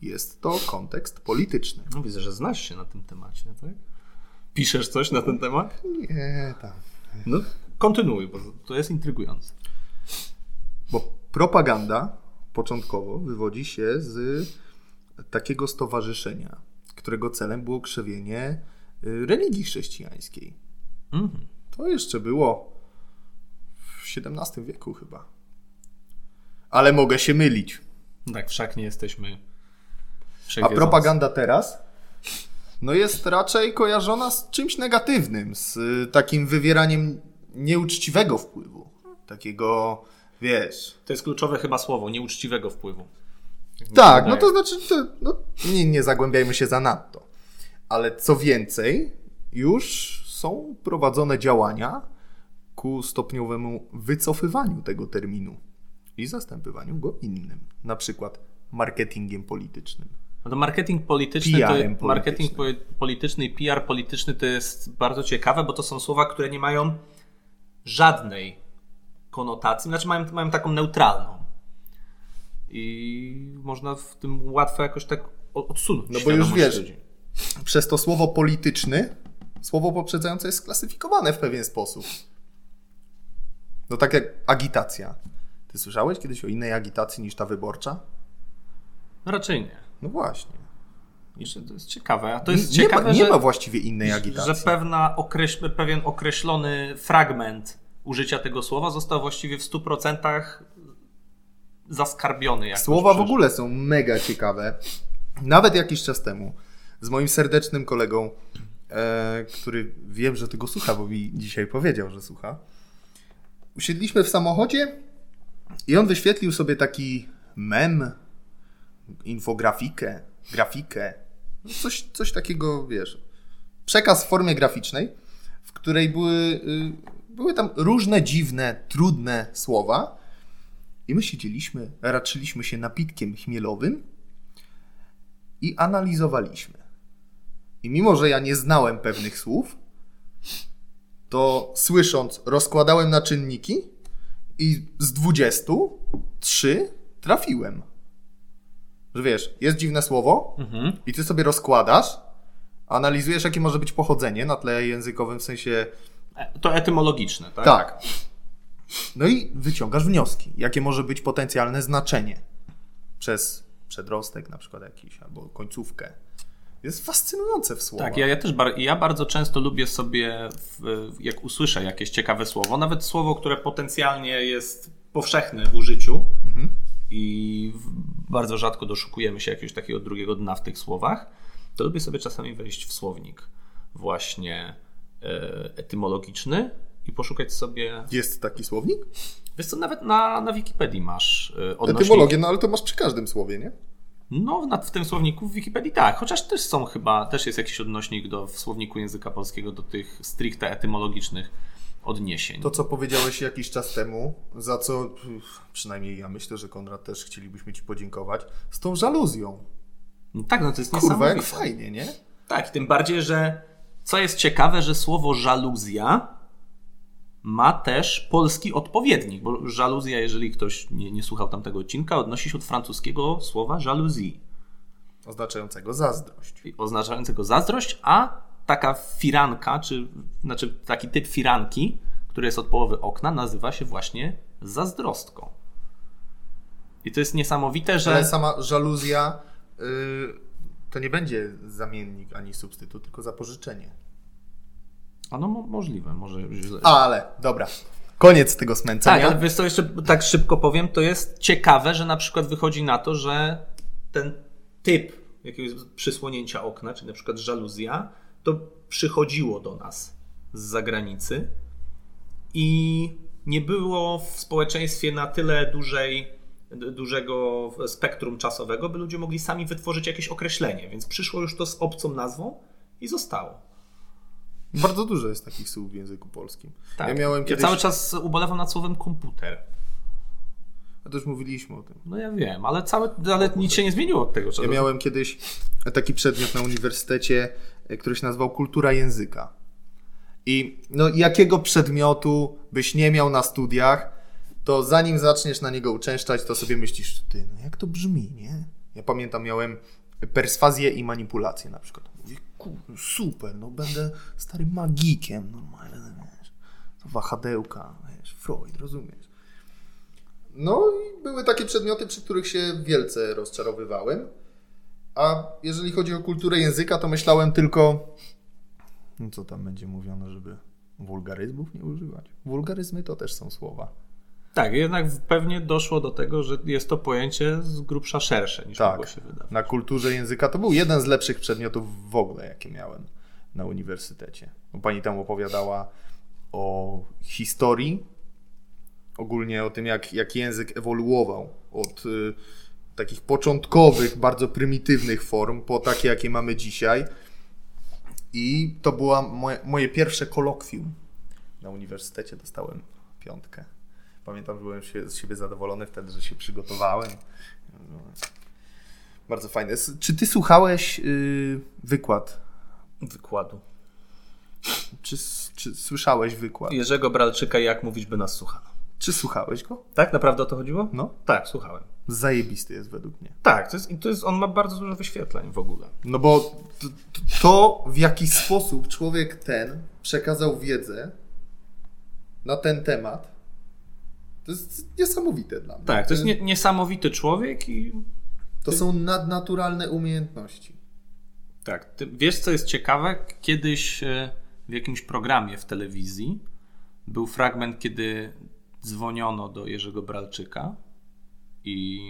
Jest to kontekst polityczny. no. Widzę, że znasz się na tym temacie, tak? Piszesz coś na ten temat? Nie, tam. No, kontynuuj, bo to jest intrygujące. Bo propaganda początkowo wywodzi się z takiego stowarzyszenia, którego celem było krzewienie y, religii chrześcijańskiej. Mhm. To jeszcze było w XVII wieku chyba. Ale mogę się mylić. Tak, wszak nie jesteśmy. A propaganda teraz no jest raczej kojarzona z czymś negatywnym, z y, takim wywieraniem nieuczciwego wpływu. Takiego, wiesz... To jest kluczowe chyba słowo, nieuczciwego wpływu. Tak, no to znaczy, no, nie, nie zagłębiajmy się za nadto. Ale co więcej, już są prowadzone działania ku stopniowemu wycofywaniu tego terminu i zastępywaniu go innym, na przykład marketingiem politycznym. No to marketing polityczny, to, PR-em marketing polityczny i PR polityczny to jest bardzo ciekawe, bo to są słowa, które nie mają żadnej konotacji, znaczy mają, mają taką neutralną. I można w tym łatwo jakoś tak odsunąć No bo już wiesz, ludzi. przez to słowo polityczny, słowo poprzedzające jest sklasyfikowane w pewien sposób. No tak jak agitacja. Ty słyszałeś kiedyś o innej agitacji niż ta wyborcza? No raczej nie. No właśnie. To jest ciekawe. A to jest nie, ciekawe, ma, nie że, ma właściwie innej agitacji. że pewna określ, pewien określony fragment użycia tego słowa został właściwie w 100% zaskarbiony. jakoś Słowa w ogóle są mega ciekawe. Nawet jakiś czas temu z moim serdecznym kolegą, e, który wiem, że tego słucha, bo mi dzisiaj powiedział, że słucha. Usiedliśmy w samochodzie i on wyświetlił sobie taki mem, infografikę, grafikę, no coś, coś takiego, wiesz, przekaz w formie graficznej, w której były, y, były tam różne dziwne, trudne słowa, i my siedzieliśmy, raczyliśmy się napitkiem chmielowym i analizowaliśmy. I mimo, że ja nie znałem pewnych słów, to słysząc, rozkładałem na czynniki i z 20 trzy trafiłem. Że wiesz, jest dziwne słowo i ty sobie rozkładasz, analizujesz, jakie może być pochodzenie na tle językowym, w sensie E, To etymologiczne, tak? tak. No i wyciągasz wnioski, jakie może być potencjalne znaczenie przez przedrostek na przykład jakiś, albo końcówkę. Jest fascynujące w słowach. Tak, ja, ja też bar- ja bardzo często lubię sobie, w, jak usłyszę jakieś ciekawe słowo, nawet słowo, które potencjalnie jest powszechne w użyciu i w, bardzo rzadko doszukujemy się jakiegoś takiego drugiego dna w tych słowach, to lubię sobie czasami wejść w słownik właśnie e, etymologiczny i poszukać sobie. Jest taki słownik? Wiesz co, nawet na, na Wikipedii masz e, odnośniki. Etymologię, no ale to masz przy każdym słowie, nie? No, w tym słowniku w Wikipedii tak, chociaż też są chyba, też jest jakiś odnośnik do, w słowniku języka polskiego do tych stricte etymologicznych odniesień. To, co powiedziałeś jakiś czas temu, za co przynajmniej ja myślę, że Konrad też chcielibyśmy Ci podziękować, z tą żaluzją. No tak, no to jest Kurwa, jak fajnie, nie? Tak, tym bardziej, że co jest ciekawe, że słowo żaluzja ma też polski odpowiednik, bo żaluzja, jeżeli ktoś nie, nie słuchał tamtego odcinka, odnosi się od francuskiego słowa jalousie, Oznaczającego zazdrość. oznaczającego zazdrość, a taka firanka, czy znaczy taki typ firanki, który jest od połowy okna, nazywa się właśnie zazdrostką. I to jest niesamowite, że... Ale sama żaluzja y, to nie będzie zamiennik ani substytut, tylko zapożyczenie. A no mo- możliwe, może źle. Ale, dobra. Koniec tego smęcenia. Tak, ale wiesz co, jeszcze tak szybko powiem, to jest ciekawe, że na przykład wychodzi na to, że ten typ jakiegoś przysłonięcia okna, czy na przykład żaluzja, to przychodziło do nas z zagranicy i nie było w społeczeństwie na tyle dużej, dużego spektrum czasowego, by ludzie mogli sami wytworzyć jakieś określenie, więc przyszło już to z obcą nazwą i zostało. Bardzo dużo jest takich słów w języku polskim. Tak. Ja miałem kiedyś... ja cały czas ubolewam nad słowem komputer. A to już mówiliśmy o tym. No ja wiem, ale, całe, ale nic się nie zmieniło od tego czasu. Ja miałem kiedyś taki przedmiot na uniwersytecie, e, który się nazywał Kultura Języka. I no, jakiego przedmiotu byś nie miał na studiach, to zanim zaczniesz na niego uczęszczać, to sobie myślisz, ty, no jak to brzmi, nie? Ja pamiętam, miałem perswazję i manipulację na przykład. Kurde, super, no będę starym magikiem, normalnie, wiesz, to wahadełka, wiesz, Freud, rozumiesz? No i były takie przedmioty, przy których się wielce rozczarowywałem. A jeżeli chodzi o kulturę języka, to myślałem tylko, no co tam będzie mówione, żeby wulgaryzmów nie używać. Wulgaryzmy to też są słowa. Tak, jednak pewnie doszło do tego, że jest to pojęcie z grubsza szersze niż Tak. mogło się wydawać. Na kulturze języka to był jeden z lepszych przedmiotów w ogóle, jakie miałem na uniwersytecie. Bo Pani tam opowiadała o historii, ogólnie o tym, jak, jak język ewoluował od y, takich początkowych, bardzo prymitywnych form po takie, jakie mamy dzisiaj. I to była moje, moje pierwsze kolokwium. Na uniwersytecie dostałem piątkę. Pamiętam, że byłem się, z siebie zadowolony wtedy, że się przygotowałem. Bardzo fajne. Czy ty słuchałeś y, wykład? Wykładu. Czy, czy słyszałeś wykład? Jerzego Bralczyka, jak mówić by nas słuchano. Czy słuchałeś go? Tak, naprawdę o to chodziło? No. Tak, słuchałem. Zajebisty jest według mnie. Tak, to jest, to jest, on ma bardzo dużo wyświetleń w ogóle. No bo to, to, w jaki sposób człowiek ten przekazał wiedzę na ten temat, to jest niesamowite dla mnie. Tak, to jest nie, niesamowity człowiek i To są nadnaturalne umiejętności. Tak. Wiesz, co jest ciekawe? Kiedyś e, w jakimś programie w telewizji był fragment, kiedy dzwoniono do Jerzego Bralczyka i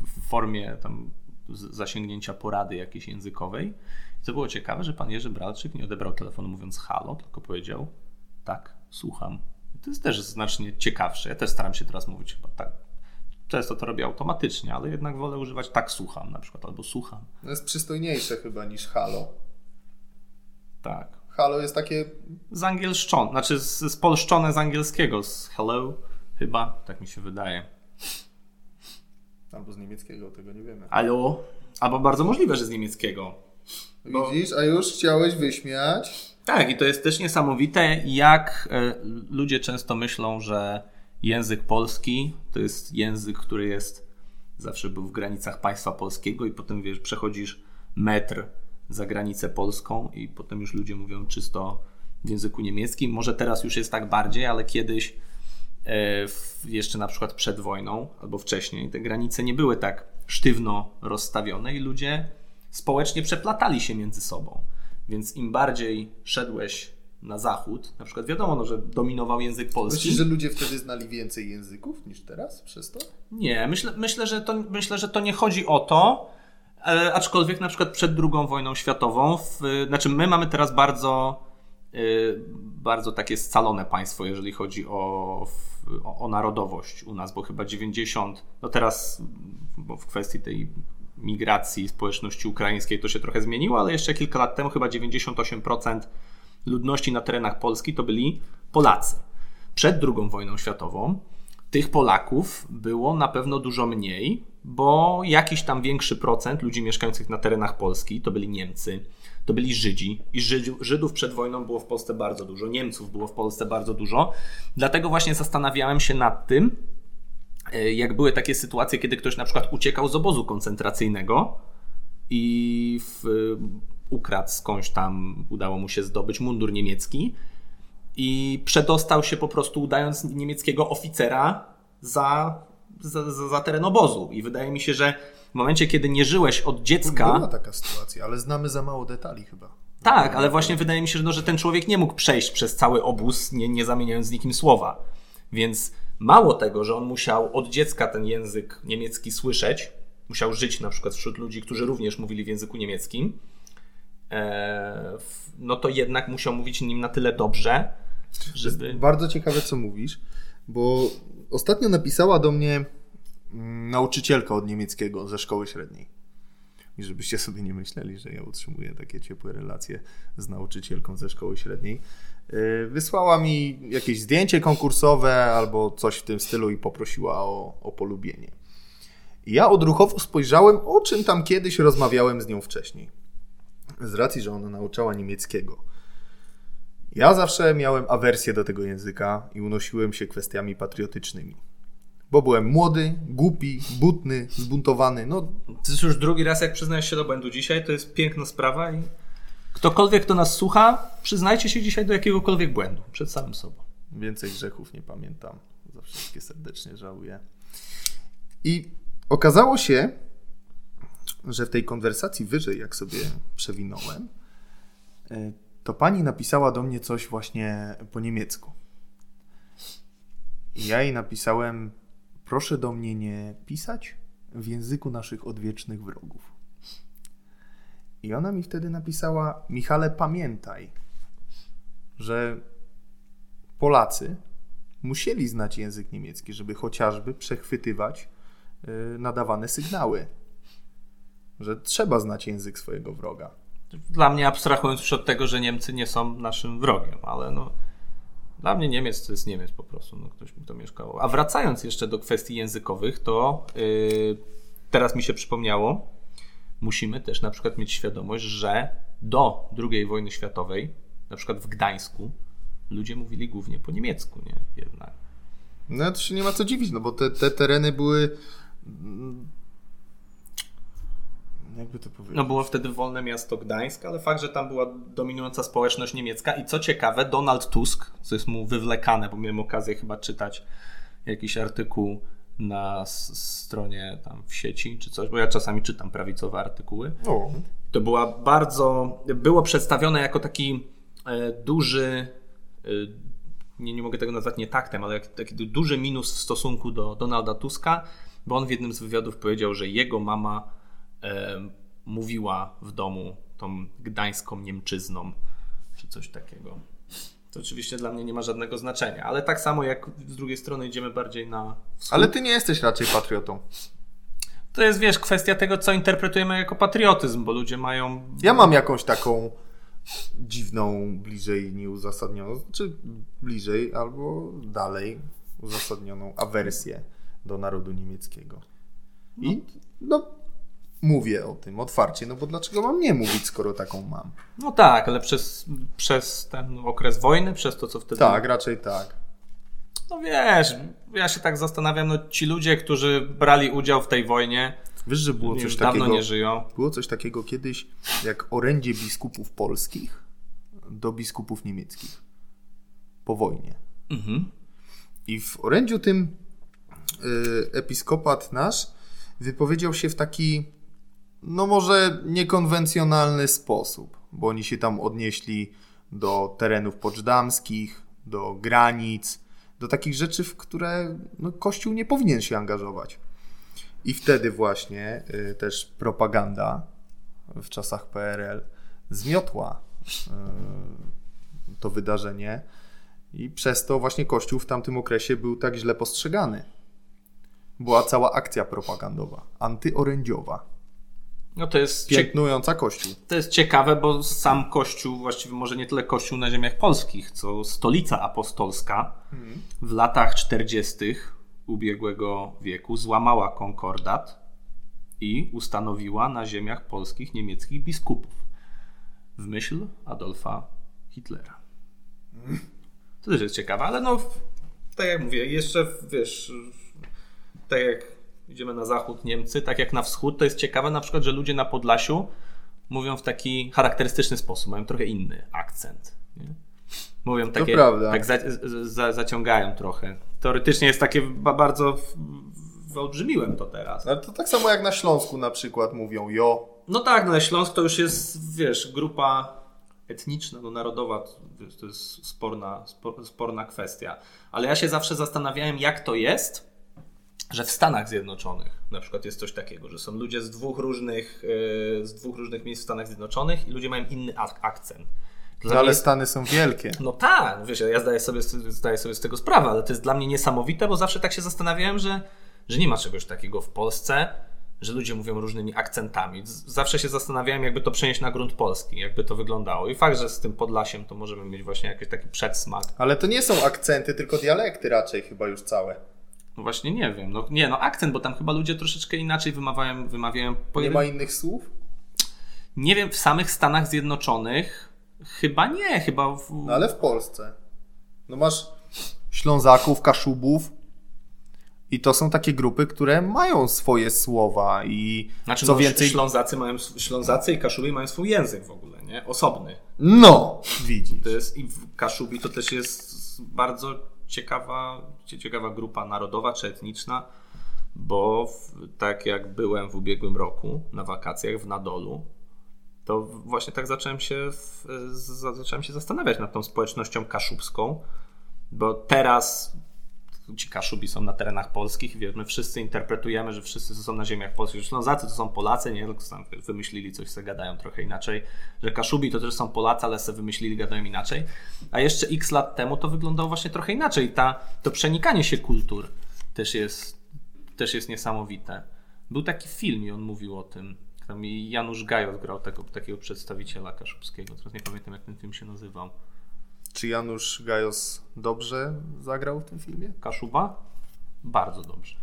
w formie tam zasięgnięcia porady jakiejś językowej. Co było ciekawe, że pan Jerzy Bralczyk nie odebrał telefonu mówiąc halo, tylko powiedział tak, słucham. To jest też znacznie ciekawsze. Ja też staram się teraz mówić chyba tak. Często to robię automatycznie, ale jednak wolę używać tak słucham na przykład, albo słucham. No jest przystojniejsze chyba niż halo. Tak. Halo jest takie zangielszczone, znaczy z- spolszczone z angielskiego, z hello chyba, tak mi się wydaje. albo z niemieckiego, tego nie wiemy. Allo? Albo bardzo możliwe, że z niemieckiego. Widzisz, a już chciałeś wyśmiać? Tak, i to jest też niesamowite, jak e, ludzie często myślą, że język polski to jest język, który jest zawsze był w granicach państwa polskiego i potem wiesz, przechodzisz metr za granicę polską i potem już ludzie mówią czysto w języku niemieckim. Może teraz już jest tak bardziej, ale kiedyś e, jeszcze na przykład przed wojną albo wcześniej te granice nie były tak sztywno rozstawione i ludzie społecznie przeplatali się między sobą. Więc im bardziej szedłeś na zachód, na przykład wiadomo, no, że dominował język polski. Myślisz, że ludzie wtedy znali więcej języków niż teraz przez to? Nie, myślę, myślę, że to, myślę, że to nie chodzi o to, e, aczkolwiek na przykład przed II wojną światową, w, znaczy my mamy teraz bardzo, e, bardzo takie scalone państwo, jeżeli chodzi o, o, o narodowość u nas, bo chyba 90, no teraz bo w kwestii tej migracji społeczności ukraińskiej to się trochę zmieniło, ale jeszcze kilka lat temu chyba 98% ludności na terenach Polski to byli Polacy. Przed II wojną światową tych Polaków było na pewno dużo mniej, bo jakiś tam większy procent ludzi mieszkających na terenach Polski to byli Niemcy, to byli Żydzi. I Żydów przed wojną było w Polsce bardzo dużo, Niemców było w Polsce bardzo dużo. Dlatego właśnie zastanawiałem się nad tym, jak były takie sytuacje, kiedy ktoś na przykład uciekał z obozu koncentracyjnego i w, ukradł skądś tam, udało mu się zdobyć mundur niemiecki i przedostał się po prostu udając niemieckiego oficera za, za, za, za teren obozu. I wydaje mi się, że w momencie, kiedy nie żyłeś od dziecka. Była taka sytuacja, ale znamy za mało detali chyba. Tak, ale właśnie wydaje mi się, że, no, że ten człowiek nie mógł przejść przez cały obóz, nie, nie zamieniając z nikim słowa. Więc mało tego, że on musiał od dziecka ten język niemiecki słyszeć, musiał żyć na przykład wśród ludzi, którzy również mówili w języku niemieckim, e, no to jednak musiał mówić nim na tyle dobrze, żeby. Bardzo ciekawe, co mówisz, bo ostatnio napisała do mnie mm, nauczycielka od niemieckiego ze szkoły średniej. I żebyście sobie nie myśleli, że ja utrzymuję takie ciepłe relacje z nauczycielką ze szkoły średniej. Yy, Wysłała mi jakieś zdjęcie konkursowe albo coś w tym stylu i poprosiła o, o polubienie. I ja odruchowo spojrzałem, o czym tam kiedyś rozmawiałem z nią wcześniej. Z racji, że ona nauczała niemieckiego. Ja zawsze miałem awersję do tego języka i unosiłem się kwestiami patriotycznymi. Bo byłem młody, głupi, butny, zbuntowany. No, To jest już drugi raz, jak przyznajesz się do błędu dzisiaj. To jest piękna sprawa i ktokolwiek, kto nas słucha, przyznajcie się dzisiaj do jakiegokolwiek błędu przed samym sobą. więcej grzechów nie pamiętam. Za wszystkie serdecznie żałuję. I okazało się, że w tej konwersacji wyżej, jak sobie przewinąłem, e, to pani napisała do mnie coś właśnie po niemiecku. I ja jej napisałem: Proszę do mnie nie pisać w języku naszych odwiecznych wrogów. I ona mi wtedy napisała: Michale, pamiętaj, że Polacy musieli znać język niemiecki, żeby chociażby przechwytywać y, nadawane sygnały. Że trzeba znać język swojego wroga. Dla mnie, abstrahując już od tego, że Niemcy nie są naszym wrogiem, ale no. Dla mnie Niemiec to jest Niemiec po prostu, no ktoś mi to mieszkał. A wracając jeszcze do kwestii językowych, to yy, teraz mi się przypomniało, musimy też na przykład mieć świadomość, że do II wojny światowej, na przykład w Gdańsku, ludzie mówili głównie po niemiecku, nie? Jednak. No to się nie ma co dziwić, no bo te, te tereny były... mm, Jakby to powiedzieć? No było wtedy wolne miasto Gdańsk, ale fakt, że tam była dominująca społeczność niemiecka i co ciekawe, Donald Tusk, co jest mu wywlekane, bo miałem okazję chyba czytać jakiś artykuł na stronie tam w sieci czy coś, bo ja czasami czytam prawicowe artykuły. O, To była bardzo. Było przedstawione jako taki e, duży. E, nie, nie mogę tego nazwać nietaktem, ale jak, taki duży minus w stosunku do Donalda Tuska, bo on w jednym z wywiadów powiedział, że jego mama e, mówiła w domu tą gdańską Niemczyzną, czy coś takiego. To oczywiście dla mnie nie ma żadnego znaczenia, ale tak samo jak z drugiej strony idziemy bardziej na wschód, ale ty nie jesteś raczej patriotą. to jest, wiesz, kwestia tego, co interpretujemy jako patriotyzm, bo ludzie mają Ja mam jakąś taką dziwną, bliżej nieuzasadnioną, czy bliżej albo dalej uzasadnioną awersję do narodu niemieckiego. I no, mówię o tym otwarcie, no bo dlaczego mam nie mówić, skoro taką mam? No tak, ale przez, przez ten okres wojny, przez to, co wtedy. Tak, raczej tak. No wiesz, ja się tak zastanawiam, no ci ludzie, którzy brali udział w tej wojnie, Wiesz, że było już coś dawno takiego... nie żyją. Było coś takiego kiedyś, jak orędzie biskupów polskich do biskupów niemieckich po wojnie. Mhm. I w orędziu tym y, episkopat nasz wypowiedział się w taki, no może niekonwencjonalny sposób, bo oni się tam odnieśli do terenów poczdamskich, do granic, do takich rzeczy, w które no, Kościół nie powinien się angażować. I wtedy właśnie y, też propaganda w czasach PRL zmiotła y, to wydarzenie i przez to właśnie Kościół w tamtym okresie był tak źle postrzegany. Była cała akcja propagandowa, antyorędziowa, No to jest, piętnująca Kościół. to jest ciekawe, bo sam Kościół, właściwie może nie tyle Kościół na ziemiach polskich, co stolica apostolska w latach 40. ubiegłego wieku złamała konkordat i ustanowiła na ziemiach polskich niemieckich biskupów w myśl Adolfa Hitlera. To też jest ciekawe, ale no, tak jak mówię, jeszcze wiesz, tak jak idziemy na zachód Niemcy, tak jak na wschód, to jest ciekawe na przykład, że ludzie na Podlasiu mówią w taki charakterystyczny sposób, mają trochę inny akcent. Nie? Mówią takie, tak za, za, zaciągają trochę. Teoretycznie jest takie ba, bardzo wyolbrzymiłem to teraz. Ale to tak samo jak na Śląsku na przykład mówią jo. No tak, no Śląsk to już jest, wiesz, grupa etniczna, no narodowa, to, jest sporna, spo- sporna kwestia. Ale ja się zawsze zastanawiałem, jak to jest, że w Stanach Zjednoczonych na przykład jest coś takiego, że są ludzie z dwóch różnych, yy, z dwóch różnych miejsc w Stanach Zjednoczonych i ludzie mają inny ak- akcent. Dla No ale mnie- Stany są wielkie. no tak, wiesz, ja zdaję sobie, zdaję sobie z tego sprawę, ale to jest dla mnie niesamowite, bo zawsze tak się zastanawiałem, że, że nie ma czegoś takiego w Polsce, że ludzie mówią różnymi akcentami. Zawsze się zastanawiałem, jakby to przenieść na grunt polski, jakby to wyglądało. I fakt, że z tym Podlasiem to możemy mieć właśnie jakiś taki przedsmak. Ale to nie są akcenty, tylko dialekty raczej chyba już całe. No właśnie nie wiem. No, nie, no akcent, bo tam chyba ludzie troszeczkę inaczej wymawiają, wymawiają po Nie ma innych słów? nie wiem, w samych Stanach Zjednoczonych chyba nie, chyba w... No ale w Polsce. No masz Ślązaków, Kaszubów i to są takie grupy, które mają swoje słowa i Znaczy, co no, więcej... Ślązacy, mają, Ślązacy i Kaszubi mają swój język w ogóle, nie? Osobny. No, widzisz. To jest, I w Kaszubi to też jest bardzo ciekawa, cie- ciekawa grupa narodowa czy etniczna, bo w, tak jak byłem w ubiegłym roku na wakacjach w Nadolu, to właśnie tak zacząłem się, w, zacząłem się zastanawiać nad tą społecznością kaszubską, bo teraz ci Kaszubi są na terenach polskich i my wszyscy interpretujemy, że wszyscy są na ziemiach polskich. Że Ślązacy to są Polacy, nie tylko tam wymyślili coś, se gadają trochę inaczej. Że Kaszubi to też są Polacy, ale se wymyślili, gadają inaczej. A jeszcze x lat temu to wyglądało właśnie trochę inaczej. Ta, to przenikanie się kultur też jest, też jest niesamowite. Był taki film i on mówił o tym. Tam i Janusz Gajos grał tego, takiego przedstawiciela kaszubskiego. Teraz nie pamiętam, jak ten film się nazywał. Czy Janusz Gajos dobrze zagrał w tym filmie? Kaszuba? Bardzo dobrze.